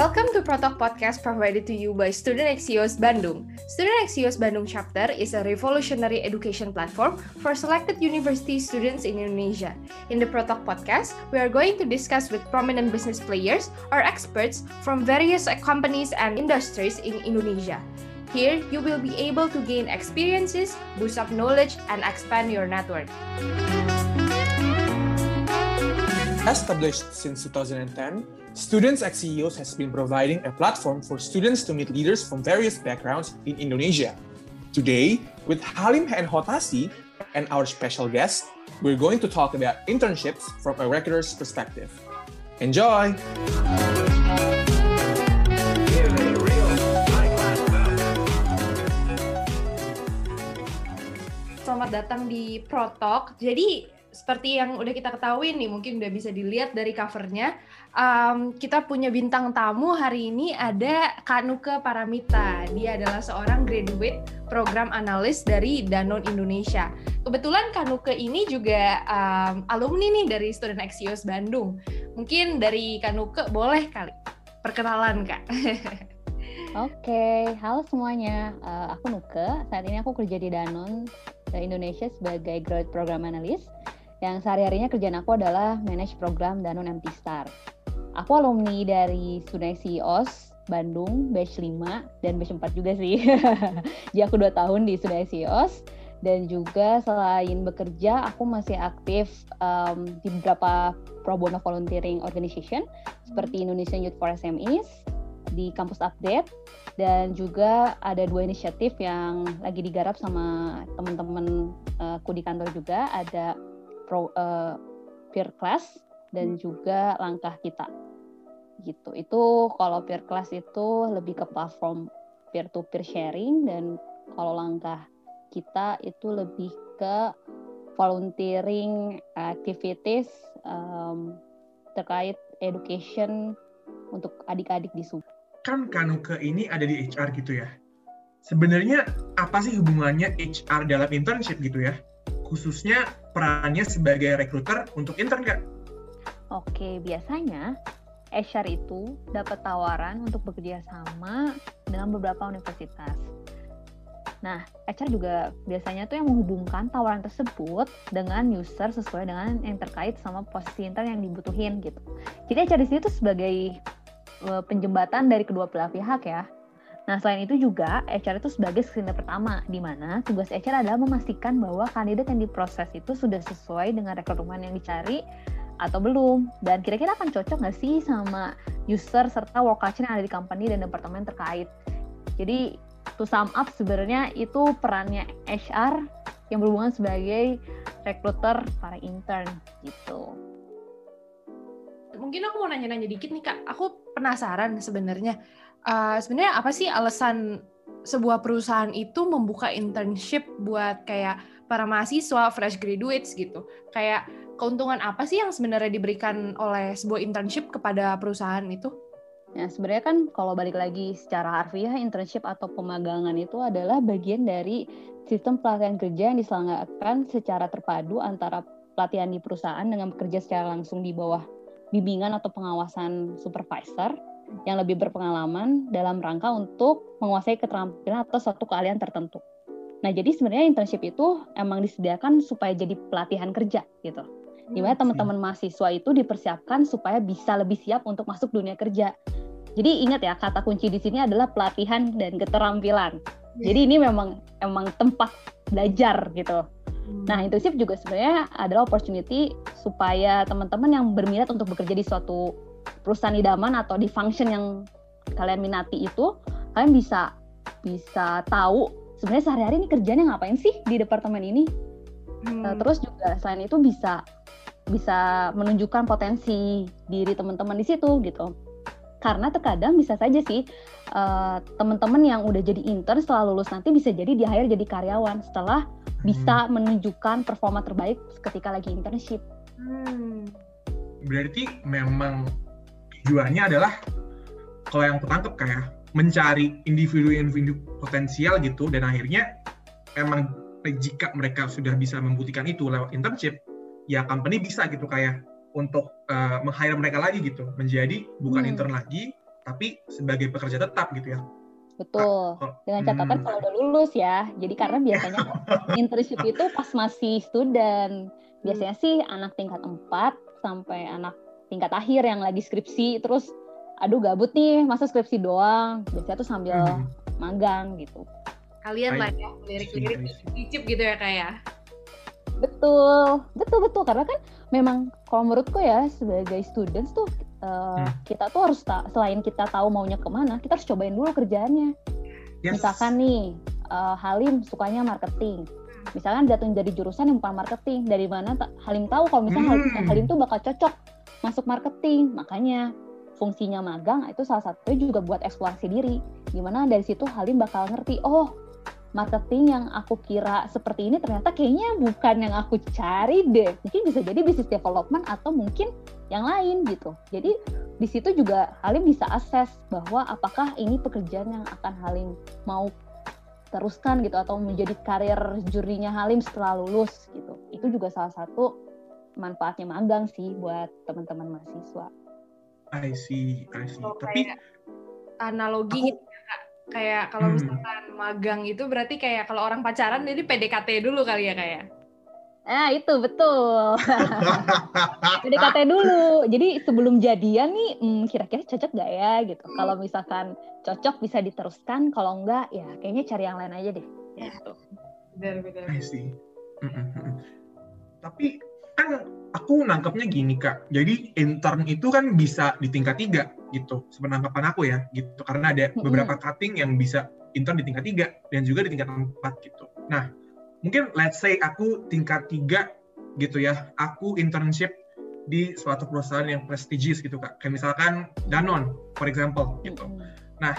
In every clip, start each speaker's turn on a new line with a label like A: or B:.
A: Welcome to Protok Podcast provided to you by Student Axios Bandung. Student Axios Bandung chapter is a revolutionary education platform for selected university students in Indonesia. In the Protok Podcast, we are going to discuss with prominent business players or experts from various companies and industries in Indonesia. Here, you will be able to gain experiences, boost up knowledge, and expand your network.
B: Established since 2010, Students at CEOs has been providing a platform for students to meet leaders from various backgrounds in Indonesia. Today, with Halim and Hotasi and our special guest, we're going to talk about internships from a recruiter's perspective. Enjoy!
A: Selamat datang di Protok. Jadi seperti yang udah kita ketahui nih, mungkin udah bisa dilihat dari covernya, um, kita punya bintang tamu hari ini ada Kanuke Paramita. Dia adalah seorang graduate program analis dari Danone Indonesia. Kebetulan Kanuke ini juga um, alumni nih dari Student Axios Bandung. Mungkin dari Kanuke boleh kali perkenalan Kak.
C: Oke, okay. halo semuanya. Uh, aku Nuke. Saat ini aku kerja di Danone Indonesia sebagai Graduate Program Analyst yang sehari-harinya kerjaan aku adalah manage program Danone MT Star. Aku alumni dari Sunai CEOS Bandung, batch 5 dan batch 4 juga sih. Jadi aku 2 tahun di Sunai CEOS dan juga selain bekerja aku masih aktif um, di beberapa pro bono volunteering organization seperti Indonesian Youth for SMEs di kampus update dan juga ada dua inisiatif yang lagi digarap sama teman-teman uh, di kantor juga ada pro, uh, peer class dan hmm. juga langkah kita gitu itu kalau peer class itu lebih ke platform peer to peer sharing dan kalau langkah kita itu lebih ke volunteering activities um, terkait education untuk adik-adik di sub.
B: Kan Kanuke ini ada di HR gitu ya. Sebenarnya apa sih hubungannya HR dalam internship gitu ya? Khususnya perannya sebagai rekruter untuk intern kak?
C: Oke, biasanya HR itu dapat tawaran untuk bekerja sama dengan beberapa universitas. Nah, HR juga biasanya tuh yang menghubungkan tawaran tersebut dengan user sesuai dengan yang terkait sama posisi intern yang dibutuhin gitu. Jadi HR di sini tuh sebagai eh, penjembatan dari kedua belah pihak ya Nah, selain itu juga HR itu sebagai screener pertama, di mana tugas HR adalah memastikan bahwa kandidat yang diproses itu sudah sesuai dengan rekrutmen yang dicari atau belum, dan kira-kira akan cocok nggak sih sama user serta work culture yang ada di company dan departemen terkait. Jadi, to sum up sebenarnya itu perannya HR yang berhubungan sebagai rekruter para intern gitu.
A: Mungkin aku mau nanya-nanya dikit nih Kak, aku penasaran sebenarnya uh, sebenarnya apa sih alasan sebuah perusahaan itu membuka internship buat kayak para mahasiswa fresh graduates gitu kayak keuntungan apa sih yang sebenarnya diberikan oleh sebuah internship kepada perusahaan itu?
C: Ya sebenarnya kan kalau balik lagi secara harfiah internship atau pemagangan itu adalah bagian dari sistem pelatihan kerja yang diselenggarakan secara terpadu antara pelatihan di perusahaan dengan bekerja secara langsung di bawah bimbingan atau pengawasan supervisor yang lebih berpengalaman dalam rangka untuk menguasai keterampilan atau suatu keahlian tertentu. Nah, jadi sebenarnya internship itu emang disediakan supaya jadi pelatihan kerja gitu. Di mana hmm, teman-teman mahasiswa itu dipersiapkan supaya bisa lebih siap untuk masuk dunia kerja. Jadi ingat ya, kata kunci di sini adalah pelatihan dan keterampilan. Jadi ini memang emang tempat belajar gitu. Nah, internship juga sebenarnya adalah opportunity supaya teman-teman yang berminat untuk bekerja di suatu perusahaan idaman atau di function yang kalian minati itu kalian bisa bisa tahu sebenarnya sehari-hari ini kerjanya ngapain sih di departemen ini hmm. Eh, terus juga selain itu bisa bisa menunjukkan potensi diri teman-teman di situ gitu karena terkadang bisa saja sih uh, teman-teman yang udah jadi intern setelah lulus nanti bisa jadi di hire jadi karyawan setelah bisa hmm. menunjukkan performa terbaik ketika lagi internship. Hmm.
B: Berarti memang tujuannya adalah kalau yang ketangkep kayak mencari individu-individu potensial gitu dan akhirnya emang jika mereka sudah bisa membuktikan itu lewat internship ya company bisa gitu kayak untuk uh, meng-hire mereka lagi gitu menjadi bukan hmm. intern lagi tapi sebagai pekerja tetap gitu ya.
C: Betul. Dengan catatan hmm. kalau udah lulus ya. Jadi karena biasanya internship itu pas masih student. Biasanya sih anak tingkat 4 sampai anak tingkat akhir yang lagi skripsi terus aduh gabut nih masa skripsi doang. Biasanya tuh sambil hmm. magang gitu.
A: Kalian lah ya lirik-lirik cicip gitu ya kayak. Ya?
C: Betul, betul betul karena kan memang kalau menurutku ya sebagai students tuh uh, hmm. kita tuh harus ta selain kita tahu maunya ke mana, kita harus cobain dulu kerjaannya. Yes. Misalkan nih uh, Halim sukanya marketing, misalkan jatuh jadi jurusan yang bukan marketing, dari mana Halim tahu kalau misalnya hmm. Halim, Halim tuh bakal cocok masuk marketing, makanya fungsinya magang itu salah satunya juga buat eksplorasi diri. Gimana dari situ Halim bakal ngerti, oh marketing yang aku kira seperti ini ternyata kayaknya bukan yang aku cari deh. Mungkin bisa jadi bisnis development atau mungkin yang lain gitu. Jadi di situ juga Halim bisa akses bahwa apakah ini pekerjaan yang akan Halim mau teruskan gitu atau menjadi karir jurinya Halim setelah lulus gitu. Itu juga salah satu manfaatnya magang sih buat teman-teman mahasiswa.
B: I see, I see.
A: Oh, Tapi analogi aku, kayak kalau hmm. misalkan magang itu berarti kayak kalau orang pacaran jadi PDKT dulu kali ya kayak.
C: Nah itu betul. PDKT dulu. Jadi sebelum jadian nih hmm, kira-kira cocok gak ya gitu. Hmm. Kalau misalkan cocok bisa diteruskan, kalau enggak ya kayaknya cari yang lain aja deh. Gitu.
B: Benar benar. I see. Tapi kan aku nangkepnya gini kak. Jadi intern itu kan bisa di tingkat tiga gitu. Sepenangkapan aku ya gitu. Karena ada beberapa cutting yang bisa intern di tingkat tiga dan juga di tingkat empat gitu. Nah mungkin let's say aku tingkat tiga gitu ya. Aku internship di suatu perusahaan yang prestigious gitu kak. Kayak misalkan Danon, for example gitu. Nah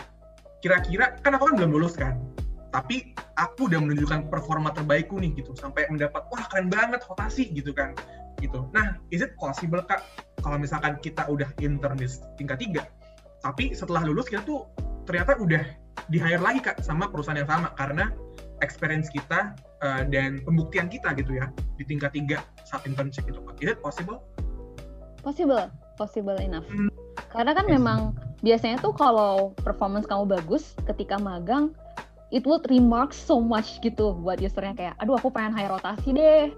B: kira-kira kan aku kan belum lulus kan tapi aku udah menunjukkan performa terbaikku nih gitu. Sampai mendapat wah keren banget rotasi gitu kan. Gitu. Nah is it possible kak kalau misalkan kita udah intern di tingkat tiga tapi setelah lulus kita tuh ternyata udah di hire lagi kak sama perusahaan yang sama. Karena experience kita uh, dan pembuktian kita gitu ya di tingkat tiga saat internship itu kak. Is it possible?
C: Possible. Possible enough. Hmm. karena kan yes. memang biasanya tuh kalau performance kamu bagus ketika magang it would remark so much gitu buat usernya kayak aduh aku pengen high rotasi deh.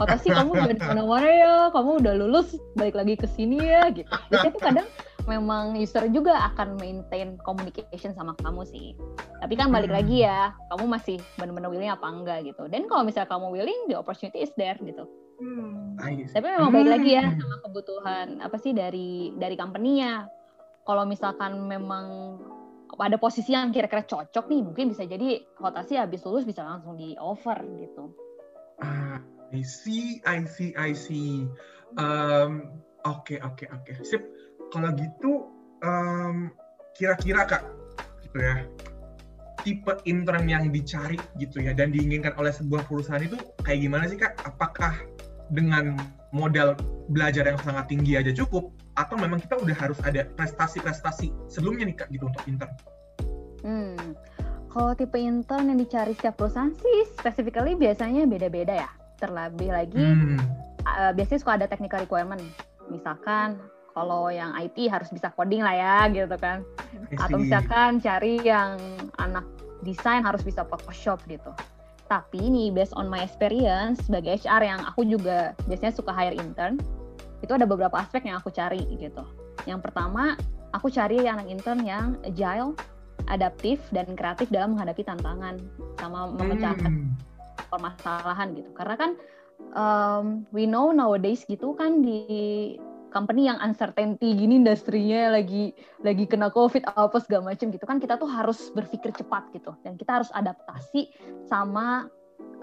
C: Rotasi kamu udah di mana-mana ya? Kamu udah lulus balik lagi ke sini ya gitu. Jadi tuh kadang memang user juga akan maintain communication sama kamu sih. Tapi kan balik lagi ya kamu masih benar-benar willing apa enggak gitu. Dan kalau misalnya kamu willing the opportunity is there gitu. Hmm. tapi memang balik lagi ya hmm. sama kebutuhan apa sih dari dari company-nya. Kalau misalkan memang pada posisi yang kira-kira cocok nih mungkin bisa jadi rotasi habis lulus bisa langsung di offer gitu.
B: Ah, I see, I see, I see. Um, oke, oke, oke. Sip. Kalau gitu, um, kira-kira kak, gitu ya, tipe intern yang dicari gitu ya dan diinginkan oleh sebuah perusahaan itu kayak gimana sih kak? Apakah dengan modal belajar yang sangat tinggi aja cukup atau memang kita udah harus ada prestasi-prestasi sebelumnya nih kak gitu untuk intern?
C: Hmm, kalau tipe intern yang dicari setiap perusahaan sih specifically biasanya beda-beda ya. Terlebih lagi hmm. uh, biasanya suka ada technical requirement. Misalkan kalau yang IT harus bisa coding lah ya gitu kan. Atau misalkan cari yang anak desain harus bisa Photoshop gitu. Tapi ini based on my experience sebagai HR yang aku juga biasanya suka hire intern, itu ada beberapa aspek yang aku cari gitu. Yang pertama, aku cari anak intern yang agile, adaptif dan kreatif dalam menghadapi tantangan sama memecahkan hmm. permasalahan gitu. Karena kan um, we know nowadays gitu kan di company yang uncertainty gini industrinya lagi lagi kena covid apa segala macam gitu kan kita tuh harus berpikir cepat gitu dan kita harus adaptasi sama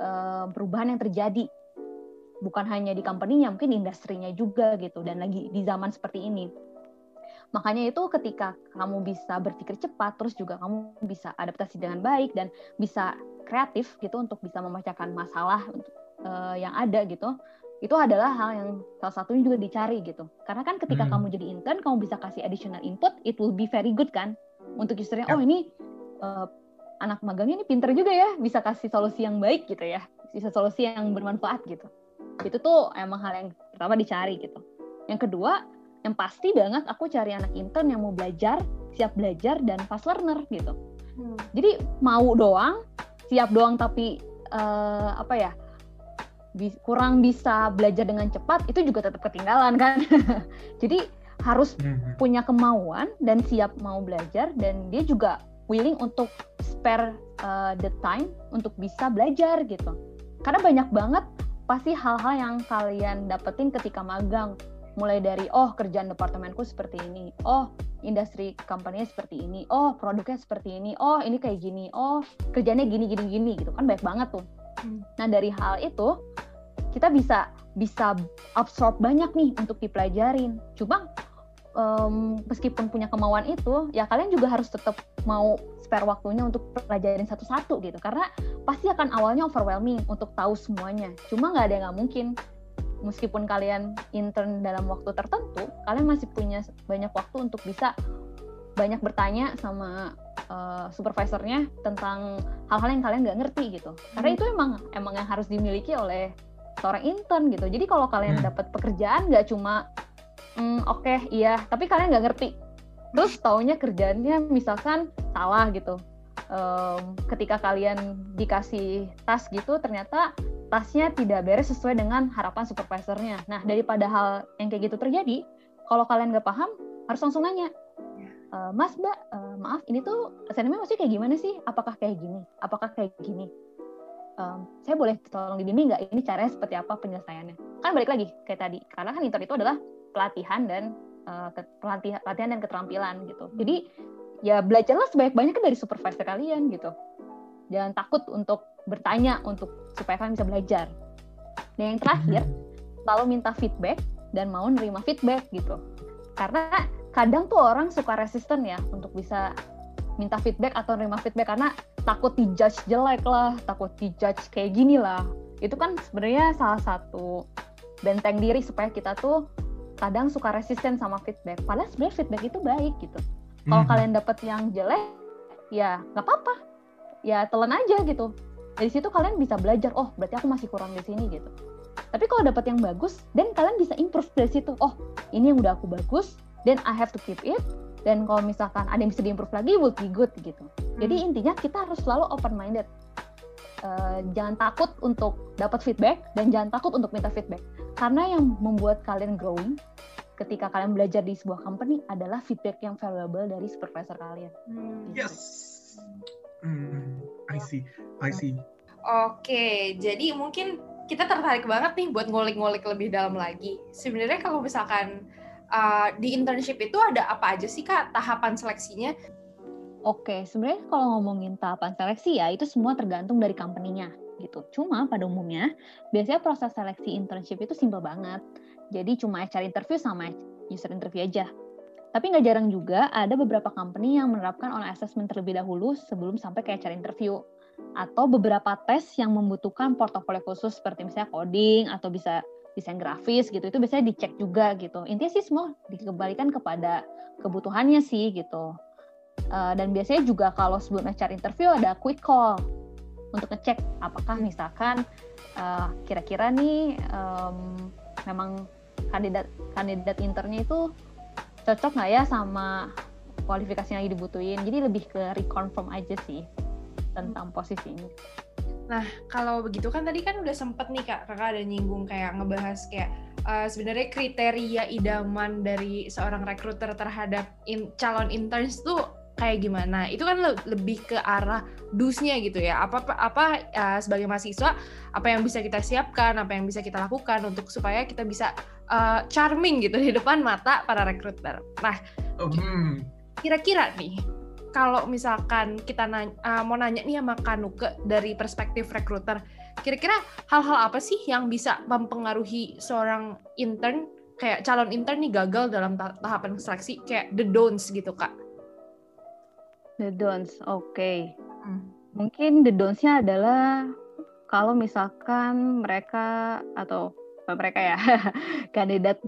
C: uh, perubahan yang terjadi bukan hanya di company-nya, mungkin industrinya juga gitu. Dan lagi di zaman seperti ini. Makanya itu ketika kamu bisa berpikir cepat, terus juga kamu bisa adaptasi dengan baik dan bisa kreatif gitu untuk bisa memecahkan masalah uh, yang ada gitu. Itu adalah hal yang salah satunya juga dicari gitu. Karena kan ketika hmm. kamu jadi intern, kamu bisa kasih additional input, it will be very good kan untuk usernya. Oh ini uh, anak magangnya ini pinter juga ya, bisa kasih solusi yang baik gitu ya, bisa solusi yang bermanfaat gitu itu tuh emang hal yang pertama dicari gitu yang kedua yang pasti banget aku cari anak intern yang mau belajar siap belajar dan fast learner gitu. Hmm. Jadi mau doang, siap doang tapi uh, apa ya? Bi kurang bisa belajar dengan cepat itu juga tetap ketinggalan kan. Jadi harus hmm. punya kemauan dan siap mau belajar dan dia juga willing untuk spare uh, the time untuk bisa belajar gitu. Karena banyak banget pasti hal-hal yang kalian dapetin ketika magang. Mulai dari oh kerjaan departemenku seperti ini, oh industri company seperti ini, oh produknya seperti ini, oh ini kayak gini, oh kerjanya gini gini gini gitu kan banyak banget tuh. Hmm. Nah dari hal itu kita bisa bisa absorb banyak nih untuk dipelajarin. Cuma um, meskipun punya kemauan itu, ya kalian juga harus tetap mau spare waktunya untuk pelajarin satu-satu gitu karena pasti akan awalnya overwhelming untuk tahu semuanya cuma nggak ada yang nggak mungkin meskipun kalian intern dalam waktu tertentu kalian masih punya banyak waktu untuk bisa banyak bertanya sama uh, supervisornya tentang hal-hal yang kalian nggak ngerti gitu karena hmm. itu emang emang yang harus dimiliki oleh seorang intern gitu jadi kalau kalian hmm. dapat pekerjaan nggak cuma mm, oke okay, iya tapi kalian nggak ngerti terus taunya kerjanya misalkan salah gitu um, ketika kalian dikasih tas gitu ternyata tasnya tidak beres sesuai dengan harapan supervisornya. Nah daripada hal yang kayak gitu terjadi kalau kalian nggak paham harus langsung nanya. E, Mas Mbak uh, maaf ini tuh assignment maksudnya kayak gimana sih? Apakah kayak gini? Apakah kayak gini? Um, saya boleh tolong dibimbing nggak? Ini caranya seperti apa penyelesaiannya? Kan balik lagi kayak tadi karena kan intern itu adalah pelatihan dan uh, pelatihan, pelatihan dan keterampilan gitu. Jadi ya belajarlah sebanyak-banyaknya dari supervisor kalian gitu. Jangan takut untuk bertanya untuk supaya kalian bisa belajar. Dan yang terakhir, selalu minta feedback dan mau nerima feedback gitu. Karena kadang tuh orang suka resisten ya untuk bisa minta feedback atau nerima feedback karena takut dijudge jelek lah, takut dijudge kayak gini lah. Itu kan sebenarnya salah satu benteng diri supaya kita tuh kadang suka resisten sama feedback. Padahal sebenarnya feedback itu baik gitu. Kalau hmm. kalian dapet yang jelek, ya nggak apa-apa. Ya telan aja gitu. Dari situ kalian bisa belajar, oh berarti aku masih kurang di sini gitu. Tapi kalau dapat yang bagus, dan kalian bisa improve dari situ. Oh, ini yang udah aku bagus, then I have to keep it. Dan kalau misalkan ada yang bisa diimprove lagi, will be good gitu. Jadi hmm. intinya kita harus selalu open minded. Uh, eh, jangan takut untuk dapat feedback dan jangan takut untuk minta feedback karena yang membuat kalian growing ketika kalian belajar di sebuah company adalah feedback yang valuable dari supervisor kalian.
B: Hmm. Yes. Hmm, I see, I see.
A: Oke, jadi mungkin kita tertarik banget nih buat ngulik-ngulik lebih dalam lagi. Sebenarnya kalau misalkan uh, di internship itu ada apa aja sih kak tahapan seleksinya?
C: Oke, sebenarnya kalau ngomongin tahapan seleksi ya itu semua tergantung dari company-nya gitu. Cuma pada umumnya biasanya proses seleksi internship itu simpel banget. Jadi cuma HR interview sama user interview aja. Tapi nggak jarang juga ada beberapa company yang menerapkan on assessment terlebih dahulu sebelum sampai ke HR interview. Atau beberapa tes yang membutuhkan portofolio khusus seperti misalnya coding atau bisa desain grafis gitu. Itu biasanya dicek juga gitu. Intinya sih semua dikembalikan kepada kebutuhannya sih gitu. Uh, dan biasanya juga kalau sebelum HR interview ada quick call untuk ngecek apakah misalkan uh, kira-kira nih memang kandidat kandidat internya itu cocok nggak ya sama kualifikasi yang lagi dibutuhin jadi lebih ke reconfirm aja sih tentang posisi ini.
A: Nah, kalau begitu kan tadi kan udah sempet nih Kak, Kakak ada nyinggung kayak ngebahas kayak uh, sebenarnya kriteria idaman dari seorang rekruter terhadap in, calon interns tuh kayak gimana. Itu kan le lebih ke arah dusnya gitu ya. Apa apa uh, sebagai mahasiswa apa yang bisa kita siapkan apa yang bisa kita lakukan untuk supaya kita bisa uh, charming gitu di depan mata para rekruter. Nah hmm. kira-kira nih kalau misalkan kita nanya, uh, mau nanya nih sama Kanuke dari perspektif rekruter kira-kira hal-hal apa sih yang bisa mempengaruhi seorang intern? Kayak calon intern nih gagal dalam tahapan seleksi kayak the don'ts gitu kak
C: The don'ts, oke. Okay. Hmm. Mungkin the don'ts-nya adalah kalau misalkan mereka atau mereka ya kandidat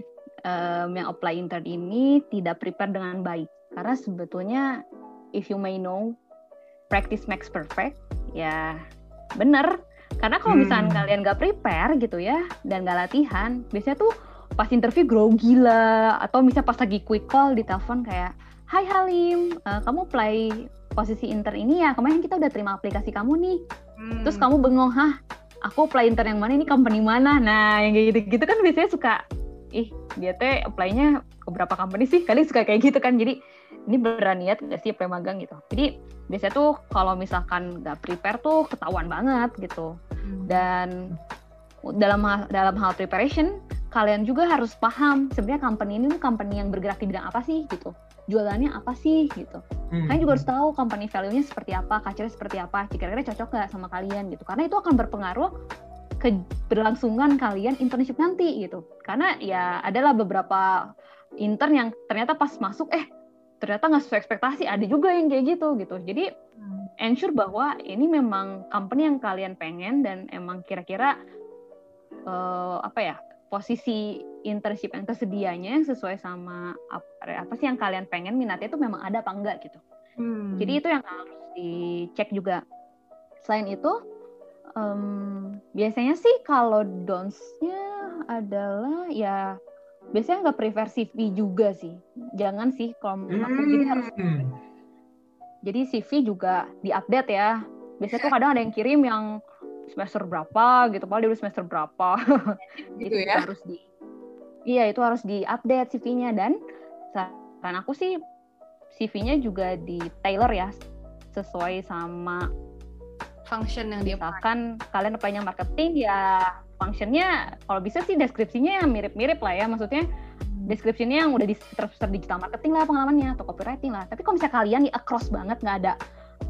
C: um, yang apply intern ini tidak prepare dengan baik. Karena sebetulnya if you may know practice makes perfect, ya bener. Karena kalau hmm. misalkan kalian nggak prepare gitu ya dan nggak latihan, biasanya tuh pas interview grogi lah atau misalnya pas lagi quick call di telepon kayak Hai Halim, uh, kamu play posisi intern ini ya. Kemarin kita udah terima aplikasi kamu nih. Hmm. Terus kamu bengong, hah? Aku apply intern yang mana ini company mana? Nah, yang kayak gitu-gitu kan biasanya suka, ih dia teh apply-nya ke berapa company sih? Kali suka kayak gitu kan. Jadi ini beneran niat nggak sih apply magang gitu. Jadi biasanya tuh kalau misalkan nggak prepare tuh ketahuan banget gitu. Hmm. Dan dalam dalam hal preparation kalian juga harus paham sebenarnya company ini tuh company yang bergerak di bidang apa sih gitu jualannya apa sih gitu hmm. kalian juga harus tahu company value-nya seperti apa culture seperti apa kira-kira cocok gak sama kalian gitu karena itu akan berpengaruh ke berlangsungan kalian internship nanti gitu karena ya adalah beberapa intern yang ternyata pas masuk eh ternyata nggak sesuai ekspektasi ada juga yang kayak gitu gitu jadi hmm. ensure bahwa ini memang company yang kalian pengen dan emang kira-kira uh, apa ya posisi internship yang tersedianya yang sesuai sama apa, apa sih yang kalian pengen minatnya itu memang ada apa enggak gitu. Hmm. Jadi itu yang harus dicek juga. Selain itu um, biasanya sih kalau dons-nya adalah ya biasanya nggak prefer CV juga sih. Jangan sih kalau menurut aku jadi harus hmm. jadi CV juga diupdate ya. Biasanya tuh kadang ada yang kirim yang semester berapa gitu padahal dia udah semester berapa.
A: Gitu itu ya. harus
C: di iya itu harus diupdate CV-nya dan saran aku sih CV-nya juga di tailor ya sesuai sama
A: function yang dia
C: misalkan kalian apply-nya marketing ya functionnya kalau bisa sih deskripsinya mirip-mirip lah ya. Maksudnya deskripsinya yang udah di digital marketing lah pengalamannya atau copywriting lah. Tapi kalau misalnya kalian nih across banget nggak ada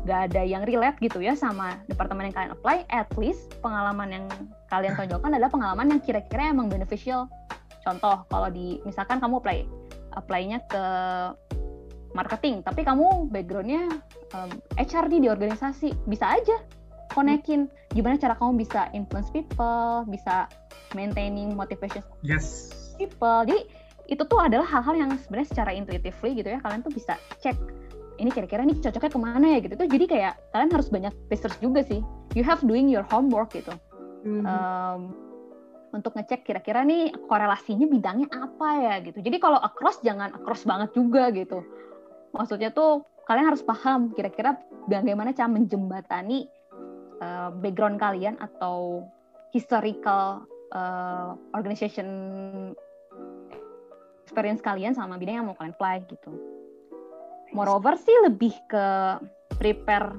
C: gak ada yang relate gitu ya sama departemen yang kalian apply, at least pengalaman yang kalian tonjolkan adalah pengalaman yang kira-kira emang beneficial. Contoh, kalau di misalkan kamu apply apply-nya ke marketing, tapi kamu backgroundnya um, HRD di organisasi, bisa aja konekin gimana cara kamu bisa influence people, bisa maintaining motivation
B: yes.
C: people. Jadi itu tuh adalah hal-hal yang sebenarnya secara intuitively gitu ya kalian tuh bisa cek ini kira-kira nih cocoknya ke mana ya gitu. Tuh jadi kayak kalian harus banyak research juga sih. You have doing your homework gitu. Mm-hmm. um, untuk ngecek kira-kira nih korelasinya bidangnya apa ya gitu. Jadi kalau across jangan across banget juga gitu. Maksudnya tuh kalian harus paham kira-kira bagaimana cara menjembatani uh, background kalian atau historical uh, organization experience kalian sama bidang yang mau kalian apply gitu moreover sih lebih ke prepare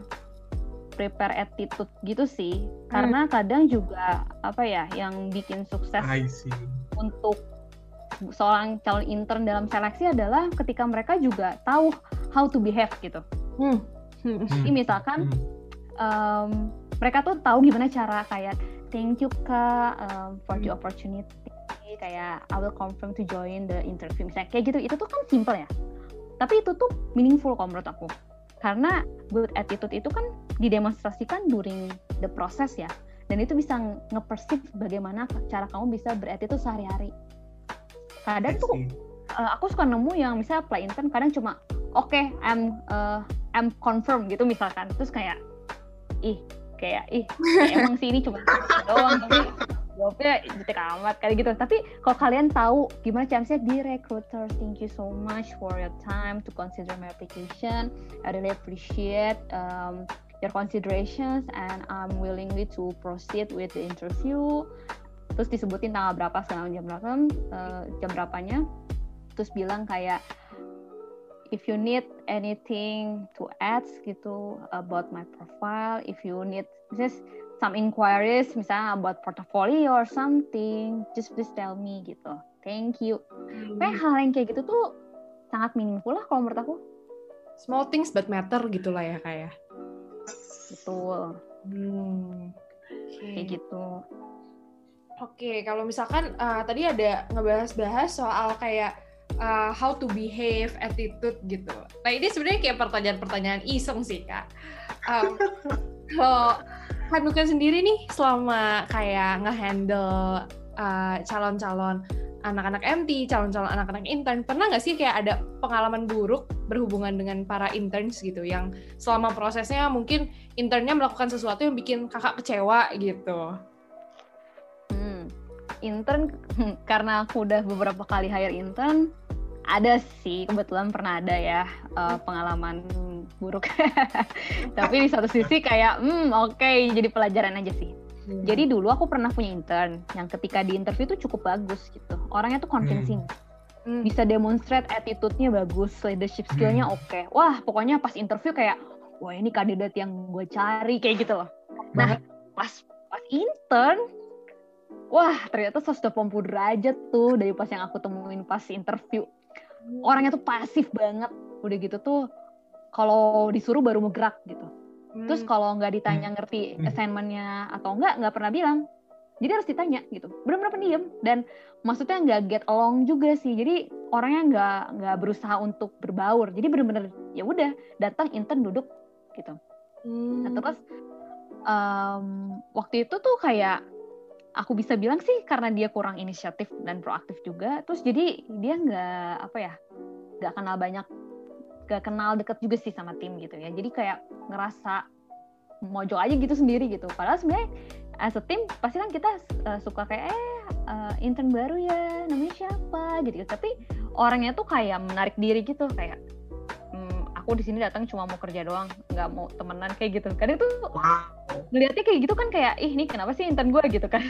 C: prepare attitude gitu sih karena hmm. kadang juga apa ya yang bikin sukses untuk seorang calon intern dalam seleksi adalah ketika mereka juga tahu how to behave gitu. Hmm. Hmm. Jadi misalkan um, mereka tuh tahu gimana cara kayak thank you kak um, for the opportunity kayak I will confirm to join the interview misalnya kayak gitu itu tuh kan simple ya tapi itu tuh meaningful kalau menurut aku. Karena good attitude itu kan didemonstrasikan during the process ya. Dan itu bisa nge-perceive bagaimana cara kamu bisa berattitude sehari-hari. Kadang tuh uh, aku suka nemu yang misalnya apply intern kadang cuma oke okay, I'm uh, I'm confirm gitu misalkan. Terus kayak ih kayak ih kayak emang sih ini cuma doang tapi jawabnya jutek amat kayak gitu. Tapi kalau kalian tahu gimana caranya di recruiter thank you so much for your time to consider my application. I really appreciate um, your considerations and I'm willingly to proceed with the interview. Terus disebutin tanggal berapa sekarang jam berapa uh, jam berapanya. Terus bilang kayak if you need anything to add gitu about my profile if you need just some inquiries misalnya about portfolio or something, just please tell me gitu. Thank you. Hmm. Kayak hal yang kayak gitu tuh sangat meaningful lah kalau menurut aku.
A: Small things but matter gitulah ya kayak. Ya.
C: Betul. Hmm. Okay. Kayak gitu.
A: Oke, okay, kalau misalkan uh, tadi ada ngebahas-bahas soal kayak uh, how to behave, attitude gitu. Nah ini sebenarnya kayak pertanyaan-pertanyaan iseng sih kak. Um, kalau Hanukan sendiri nih selama kayak ngehandle uh, calon-calon anak-anak MT, calon-calon anak-anak intern, pernah nggak sih kayak ada pengalaman buruk berhubungan dengan para interns gitu, yang selama prosesnya mungkin internnya melakukan sesuatu yang bikin kakak kecewa gitu?
C: Hmm, intern karena aku udah beberapa kali hire intern, ada sih kebetulan pernah ada ya uh, pengalaman buruk tapi di satu sisi kayak hmm oke okay, jadi pelajaran aja sih hmm. jadi dulu aku pernah punya intern yang ketika di interview itu cukup bagus gitu orangnya tuh convincing hmm. bisa demonstrate attitude-nya bagus leadership skill-nya hmm. oke okay. wah pokoknya pas interview kayak wah ini kandidat yang gue cari kayak gitu loh nah pas pas intern wah ternyata 180 derajat tuh dari pas yang aku temuin pas interview orangnya tuh pasif banget udah gitu tuh kalau disuruh baru ngegerak gitu hmm. terus kalau nggak ditanya hmm. ngerti hmm. assignmentnya atau enggak nggak pernah bilang jadi harus ditanya gitu benar-benar pendiam dan maksudnya nggak get along juga sih jadi orangnya nggak nggak berusaha untuk berbaur jadi benar-benar ya udah datang intern duduk gitu hmm. nah terus um, waktu itu tuh kayak aku bisa bilang sih karena dia kurang inisiatif dan proaktif juga. Terus jadi dia nggak apa ya nggak kenal banyak nggak kenal deket juga sih sama tim gitu ya. Jadi kayak ngerasa mojok aja gitu sendiri gitu. Padahal sebenarnya as a team pasti kan kita uh, suka kayak eh uh, intern baru ya namanya siapa? Gitu tapi orangnya tuh kayak menarik diri gitu kayak aku di sini datang cuma mau kerja doang nggak mau temenan kayak gitu. Kadang tuh wow. ngeliatnya kayak gitu kan kayak ih nih kenapa sih intern gue gitu kan.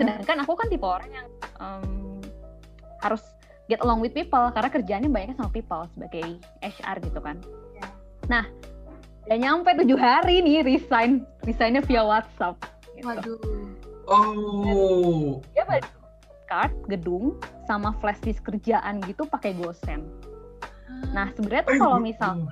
C: Sedangkan aku kan tipe orang yang um, harus get along with people karena kerjanya banyaknya sama people sebagai HR gitu kan. Yeah. nah udah nyampe tujuh hari nih resign resignnya via WhatsApp gitu.
A: waduh.
B: Oh.
C: Dia balik card gedung sama flash disk kerjaan gitu pakai gosen Nah, sebenarnya tuh kalau misal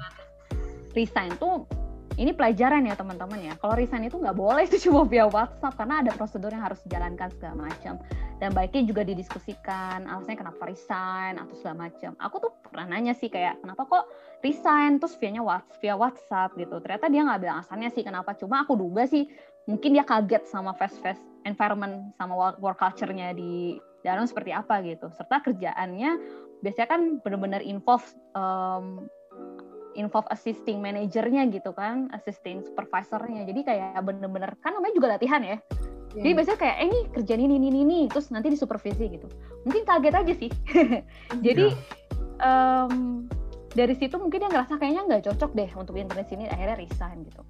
C: resign tuh ini pelajaran ya teman-teman ya. Kalau resign itu nggak boleh itu cuma via WhatsApp karena ada prosedur yang harus dijalankan segala macam. Dan baiknya juga didiskusikan alasannya kenapa resign atau segala macam. Aku tuh pernah nanya sih kayak kenapa kok resign terus via WhatsApp, via WhatsApp gitu. Ternyata dia nggak bilang alasannya sih kenapa. Cuma aku duga sih mungkin dia kaget sama fast fast environment sama work culture-nya di dalam seperti apa gitu. Serta kerjaannya biasanya kan benar-benar involve um, involve assisting manajernya gitu kan, assisting supervisornya. Jadi kayak bener-bener kan namanya juga latihan ya. Yeah. Jadi biasanya kayak eh ini kerjaan ini ini ini terus nanti disupervisi gitu. Mungkin kaget aja sih. Jadi yeah. um, dari situ mungkin dia ngerasa kayaknya nggak cocok deh untuk internet sini akhirnya resign gitu.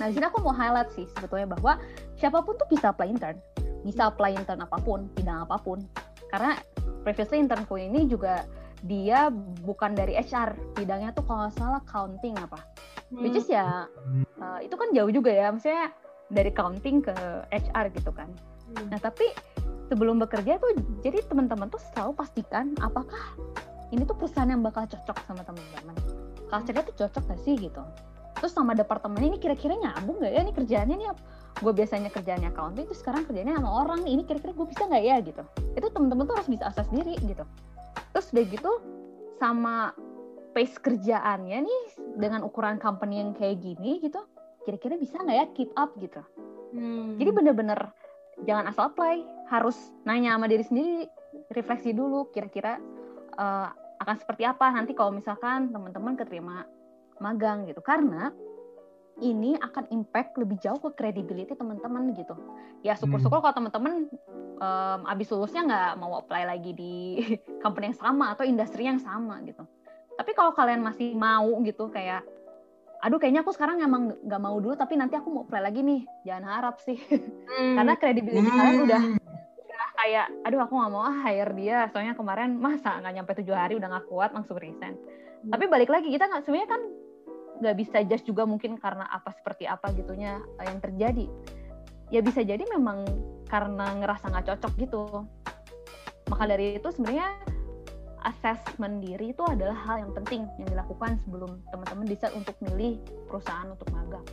C: Nah di sini aku mau highlight sih sebetulnya bahwa siapa pun tuh bisa apply intern, bisa apply intern apa pun, bidang apa pun. Karena previously internku ini juga dia bukan dari HR bidangnya tuh kalau nggak salah counting apa. Hmm. which is ya uh, itu kan jauh juga ya maksudnya dari counting ke HR gitu kan. Hmm. nah tapi sebelum bekerja tuh jadi teman-teman tuh selalu pastikan apakah ini tuh perusahaan yang bakal cocok sama teman-teman. Culture-nya tuh cocok gak sih gitu? Terus sama departemennya ini kira-kira nyambung nggak ya? Ini kerjaannya nih gue biasanya kerjanya accounting itu sekarang kerjanya sama orang. Ini kira-kira gue bisa nggak ya gitu. Itu temen-temen tuh harus bisa asas diri gitu. Terus udah gitu sama pace kerjaannya nih dengan ukuran company yang kayak gini gitu kira-kira bisa nggak ya keep up gitu. Hmm. jadi bener-bener jangan asal apply harus nanya sama diri sendiri refleksi dulu kira-kira uh, akan seperti apa. Nanti kalau misalkan teman-teman keterima magang gitu. Karena ini akan impact lebih jauh ke credibility teman-teman gitu. Ya syukur-syukur hmm. kalau teman-teman um, abis lulusnya nggak mau apply lagi di company yang sama atau industri yang sama gitu. Tapi kalau kalian masih mau gitu kayak, aduh kayaknya aku sekarang emang nggak mau dulu tapi nanti aku mau apply lagi nih, jangan harap sih. Hmm. Karena credibility hmm. kalian udah kayak, aduh aku nggak mau ah hire dia, soalnya kemarin masa nggak nyampe tujuh hari udah nggak kuat langsung resign. Hmm. Tapi balik lagi kita nggak sebenarnya kan nggak bisa judge juga mungkin karena apa seperti apa gitunya eh, yang terjadi ya bisa jadi memang karena ngerasa nggak cocok gitu maka dari itu sebenarnya assessment diri itu adalah hal yang penting yang dilakukan sebelum teman-teman bisa untuk milih perusahaan untuk magang.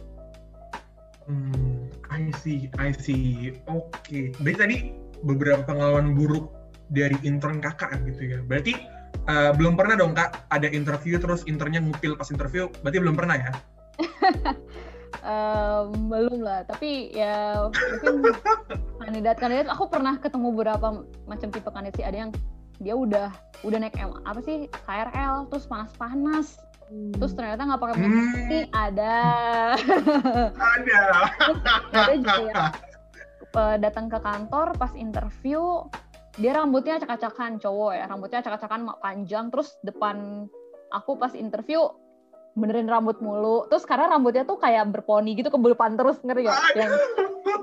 B: Hmm, I see, I see. Oke, okay. berarti tadi beberapa pengalaman buruk dari intern kakak gitu ya. Berarti uh, belum pernah dong kak ada interview terus internnya ngupil pas interview berarti belum pernah ya?
C: Um, belum lah tapi ya mungkin kandidat kandidat aku pernah ketemu beberapa macam tipe kandidat sih. Ada yang dia udah udah naik M, apa sih KRL terus panas-panas. Hmm. terus ternyata nggak pakai hmm. ada.
B: Ada.
C: Ada juga ya, datang ke kantor pas interview dia rambutnya acak-acakan cowok ya. Rambutnya acak-acakan panjang. Terus depan aku pas interview benerin rambut mulu. Terus karena rambutnya tuh kayak berponi gitu kebulupan terus ngerti gak yang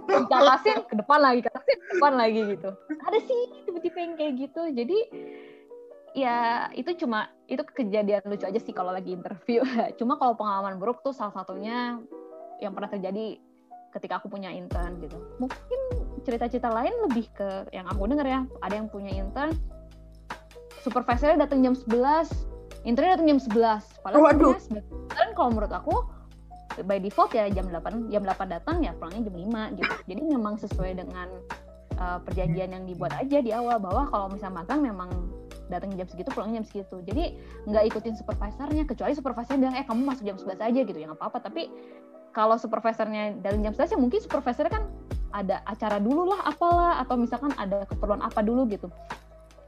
C: dikatasin ke depan lagi katasin ke depan lagi gitu. Ada sih tiba-tiba yang kayak gitu. Jadi ya itu cuma itu kejadian lucu aja sih kalau lagi interview. Cuma kalau pengalaman buruk tuh salah satunya yang pernah terjadi ketika aku punya intern gitu. Mungkin cerita-cerita lain lebih ke yang aku denger ya. Ada yang punya intern supervisornya datang jam 11 internnya datang jam 11 padahal
A: Waduh.
C: kan kalau menurut aku by default ya jam 8 jam 8 datang ya pulangnya jam 5 gitu. Jadi memang sesuai dengan uh, perjanjian yang dibuat aja di awal bahwa kalau misalnya magang memang datang jam segitu pulangnya jam segitu. Jadi nggak ikutin supervisornya kecuali supervisornya bilang eh kamu masuk jam 11 aja gitu ya nggak apa-apa. Tapi kalau supervisornya dari jam 11 ya mungkin supervisornya kan ada acara dulu lah apalah atau misalkan ada keperluan apa dulu gitu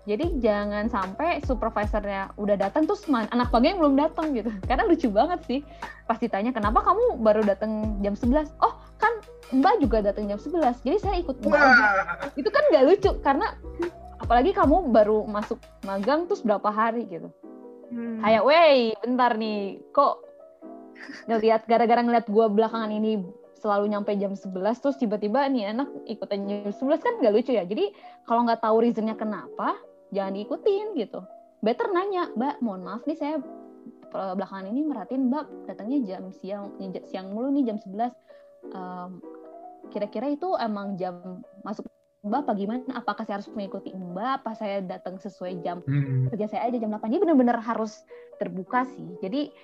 C: jadi jangan sampai supervisornya udah datang terus anak pagi yang belum datang gitu. Karena lucu banget sih. Pas ditanya kenapa kamu baru datang jam 11? Oh, kan Mbak juga datang jam 11. Jadi saya ikut Mbak. Aja. Itu kan gak lucu karena apalagi kamu baru masuk magang terus berapa hari gitu. Hmm. Kayak, wey, bentar nih, kok ngeliat gara-gara ngeliat gua belakangan ini selalu nyampe jam 11 terus tiba-tiba nih anak ikutan jam 11 kan gak lucu ya. Jadi kalau nggak tahu reasonnya kenapa, jangan diikutin gitu. Better nanya mbak mohon maaf nih saya belakangan ini merhatiin mbak datangnya jam siang siang mulu nih jam 11 um, kira-kira itu emang jam masuk mbak apa gimana? Apakah saya harus mengikuti mbak? Apa saya datang sesuai jam hmm. kerja saya aja jam 8 ini benar-benar harus terbuka sih. Jadi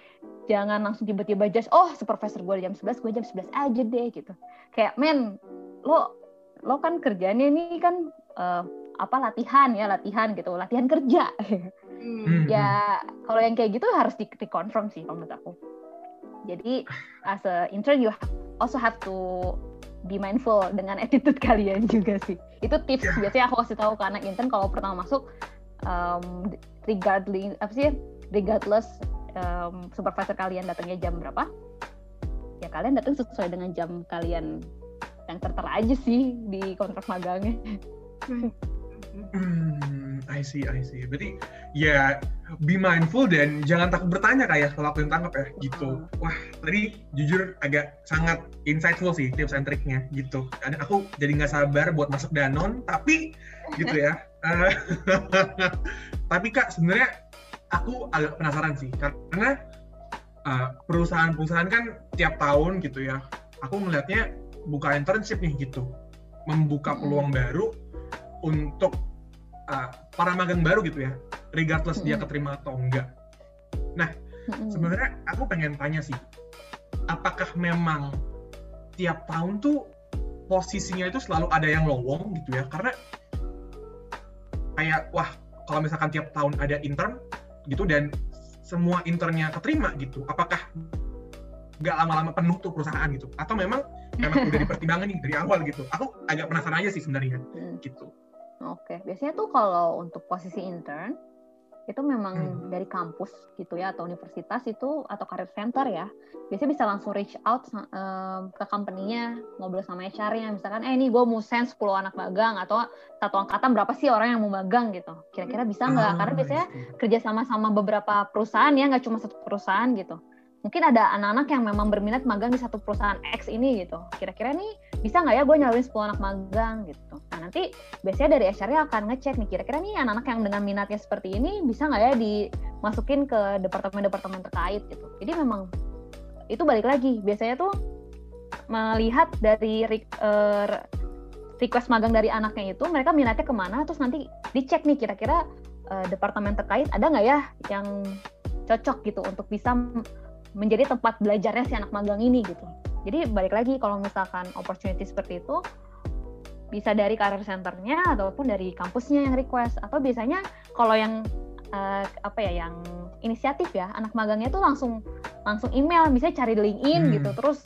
C: jangan langsung tiba-tiba just oh supervisor gue jam 11 gue jam 11 aja deh gitu kayak men lo lo kan kerjanya ini kan uh, apa latihan ya latihan gitu latihan kerja hmm. ya kalau yang kayak gitu harus di, di confirm sih kalau menurut aku jadi as a intern you also have to be mindful dengan attitude kalian juga sih itu tips yeah. biasanya aku kasih tahu ke anak intern kalau pertama masuk um, regardless apa sih regardless um, supervisor kalian datangnya jam berapa ya kalian datang sesuai dengan jam kalian yang tertera aja sih di kontrak magangnya.
B: Hmm, I see, I see. Berarti ya be mindful dan jangan takut bertanya kayak kalau aku yang tangkap ya gitu. Wah, tadi jujur agak sangat insightful sih tips and triknya gitu. Karena aku jadi nggak sabar buat masuk Danon, tapi gitu ya. tapi kak sebenarnya aku agak penasaran sih karena uh, perusahaan-perusahaan kan tiap tahun gitu ya. Aku melihatnya buka internship nih gitu, membuka peluang baru untuk uh, para magang baru gitu ya, regardless dia keterima atau enggak. Nah, mm-hmm. sebenarnya aku pengen tanya sih, apakah memang tiap tahun tuh posisinya itu selalu ada yang lowong gitu ya? Karena kayak wah kalau misalkan tiap tahun ada intern gitu dan semua internnya keterima gitu, apakah nggak lama-lama penuh tuh perusahaan gitu? Atau memang memang udah dipertimbangkan nih dari awal gitu? Aku agak penasaran aja sih sebenarnya hmm. gitu.
C: Oke, biasanya tuh kalau untuk posisi intern itu memang hmm. dari kampus gitu ya atau universitas itu atau career center ya biasanya bisa langsung reach out um, ke company-nya ngobrol sama HR-nya misalkan eh ini gue mau send 10 anak magang atau satu angkatan berapa sih orang yang mau magang? gitu. Kira-kira bisa nggak? Ah, karena biasanya kerja sama sama beberapa perusahaan ya nggak cuma satu perusahaan gitu. Mungkin ada anak-anak yang memang berminat magang di satu perusahaan X ini gitu. Kira-kira nih bisa nggak ya gue nyalurin 10 anak magang gitu. Nah nanti biasanya dari HR-nya akan ngecek nih kira-kira nih anak-anak yang dengan minatnya seperti ini bisa nggak ya dimasukin ke departemen-departemen terkait gitu. Jadi memang itu balik lagi biasanya tuh melihat dari uh, request magang dari anaknya itu mereka minatnya ke mana terus nanti dicek nih kira-kira uh, departemen terkait ada nggak ya yang cocok gitu untuk bisa menjadi tempat belajarnya si anak magang ini gitu. Jadi balik lagi kalau misalkan opportunity seperti itu bisa dari career centernya ataupun dari kampusnya yang request atau biasanya kalau yang uh, apa ya yang inisiatif ya anak magangnya tuh langsung langsung email misalnya cari LinkedIn hmm. gitu terus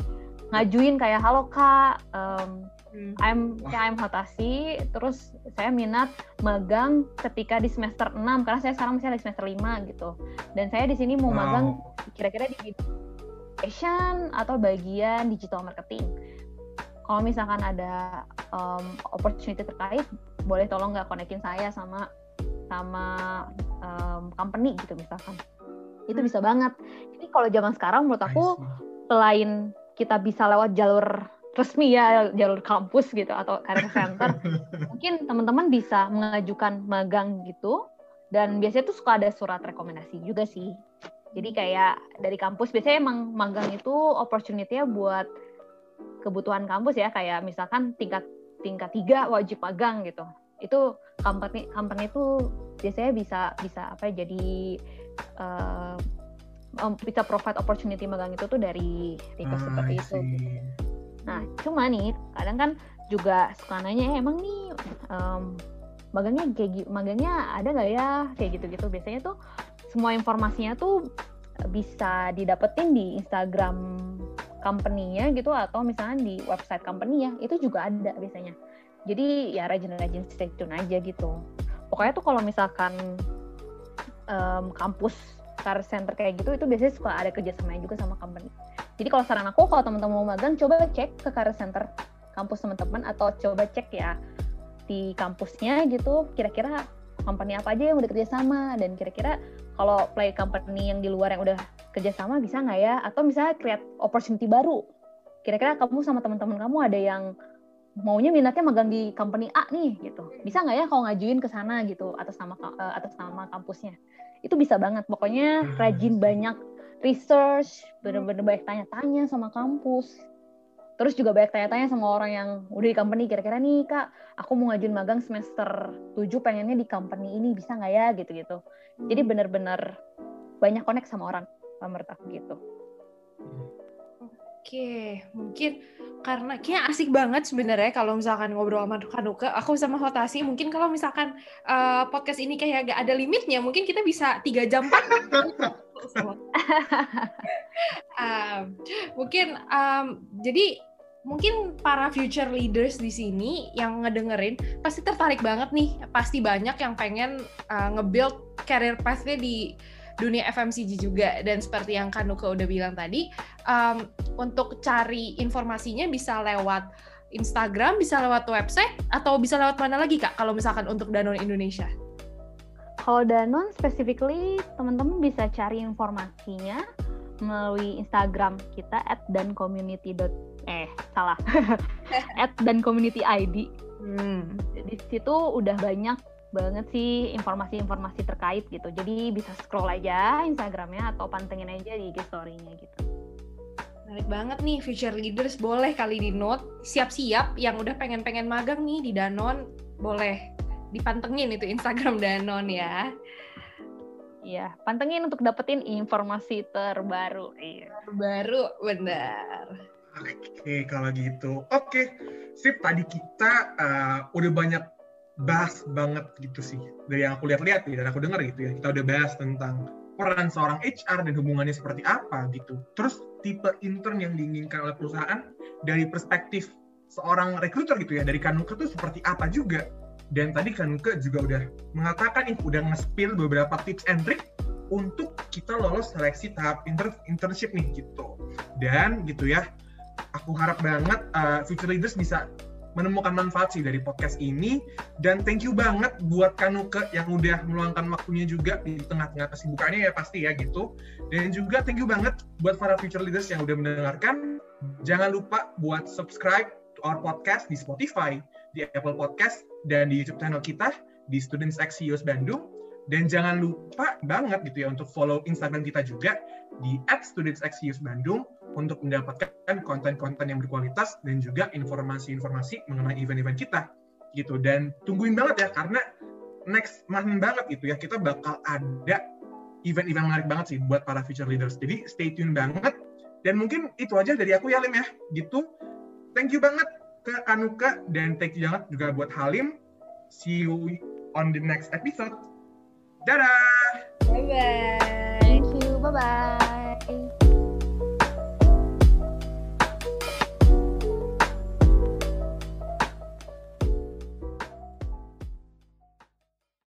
C: ngajuin kayak halo kak um, Hmm. I'm ya I'm Hotasi, terus saya minat magang ketika di semester 6 karena saya sekarang masih di semester 5 gitu. Dan saya di sini mau wow. magang kira-kira di fashion atau bagian digital marketing. kalau misalkan ada um, opportunity terkait boleh tolong nggak konekin saya sama sama um, company gitu misalkan. Itu bisa banget. Jadi kalau zaman sekarang menurut aku selain kita bisa lewat jalur resmi ya jalur kampus gitu atau career center mungkin teman-teman bisa mengajukan magang gitu. Dan biasanya tuh suka ada surat rekomendasi juga sih jadi kayak dari kampus biasanya emang magang itu opportunity-nya buat kebutuhan kampus ya kayak misalkan tingkat tingkat tiga wajib magang gitu itu company company itu biasanya bisa bisa apa ya, jadi uh, bisa provide opportunity magang itu tuh dari request ah, seperti itu. Nah, cuma nih kadang kan juga suka nanya eh, emang nih um, magangnya kayak magangnya ada nggak ya kayak gitu-gitu. Biasanya tuh semua informasinya tuh bisa didapetin di Instagram company-nya gitu atau misalnya di website company ya itu juga ada biasanya. Jadi ya rajin-rajin stay tune aja gitu. Pokoknya tuh kalau misalkan um, kampus career center kayak gitu itu biasanya suka ada kerjasamanya juga sama company. Jadi kalau saran aku kalau teman-teman mau magang coba cek ke career center kampus teman-teman atau coba cek ya di kampusnya gitu kira-kira company apa aja yang udah kerjasama dan kira-kira kalau play company yang di luar yang udah kerjasama bisa nggak ya? Atau misalnya create opportunity baru. Kira-kira kamu sama teman-teman kamu ada yang maunya minatnya magang di company A nih gitu. Bisa nggak ya kalau ngajuin ke sana gitu atas nama uh, atas nama kampusnya. Itu bisa banget. Pokoknya hmm. rajin banyak research, bener-bener banyak tanya-tanya sama kampus. Terus juga banyak tanya-tanya sama orang yang udah di company, kira-kira nih kak, aku mau ngajuin magang semester 7 pengennya di company ini, bisa nggak ya gitu-gitu. Jadi bener-bener banyak connect sama orang menurut aku gitu.
A: Oke, mungkin karena kayak asik banget sebenarnya kalau misalkan ngobrol sama Kanuka, aku sama Hotasi mungkin kalau misalkan uh, podcast ini kayak gak ada limitnya, mungkin kita bisa tiga jam. um, mungkin um, jadi mungkin para future leaders di sini yang ngedengerin pasti tertarik banget nih, pasti banyak yang pengen uh, nge-build career path-nya di dunia FMCG juga. Dan seperti yang Kanuka udah bilang tadi um, untuk cari informasinya bisa lewat Instagram, bisa lewat website atau bisa lewat mana lagi Kak kalau misalkan untuk Danone Indonesia?
C: Kalau Danone specifically teman-teman bisa cari informasinya melalui Instagram kita at dan community eh salah at dan community ID. Hmm. Di situ udah banyak banget sih informasi-informasi terkait gitu. Jadi bisa scroll aja Instagramnya atau pantengin aja di IG story-nya gitu.
A: Menarik banget nih future leaders boleh kali di note siap-siap yang udah pengen-pengen magang nih di Danon boleh dipantengin itu Instagram Danon ya.
C: Iya, pantengin untuk dapetin informasi terbaru.
A: Iya. Terbaru, benar.
B: Oke, kalau gitu. Oke, sip. Tadi kita uh, udah banyak bahas banget gitu sih dari yang aku lihat-lihat ya dan aku dengar gitu ya kita udah bahas tentang peran seorang HR dan hubungannya seperti apa gitu terus tipe intern yang diinginkan oleh perusahaan dari perspektif seorang rekruter gitu ya dari Kanuka tuh seperti apa juga dan tadi Kanuka juga udah mengatakan nih udah nge-spill beberapa tips and trick untuk kita lolos seleksi tahap intern internship nih gitu. Dan gitu ya aku harap banget uh, future leaders bisa menemukan manfaat sih dari podcast ini. Dan thank you banget buat Kanuke yang udah meluangkan waktunya juga di tengah-tengah kesibukannya ya pasti ya gitu. Dan juga thank you banget buat para future leaders yang udah mendengarkan. Jangan lupa buat subscribe to our podcast di Spotify di Apple Podcast dan di YouTube channel kita di Students X CEOs Bandung. Dan jangan lupa banget gitu ya untuk follow Instagram kita juga di @studentsxCEOs_Bandung untuk mendapatkan konten-konten yang berkualitas dan juga informasi-informasi mengenai event-event kita gitu. Dan tungguin banget ya karena next month banget gitu ya kita bakal ada event-event menarik banget sih buat para future leaders. Jadi stay tune banget. Dan mungkin itu aja dari aku ya Lim ya gitu. Thank you banget ke Anuka dan thank you banget juga buat Halim. See you on the next episode. Dadah!
A: Bye bye
C: thank you. Bye bye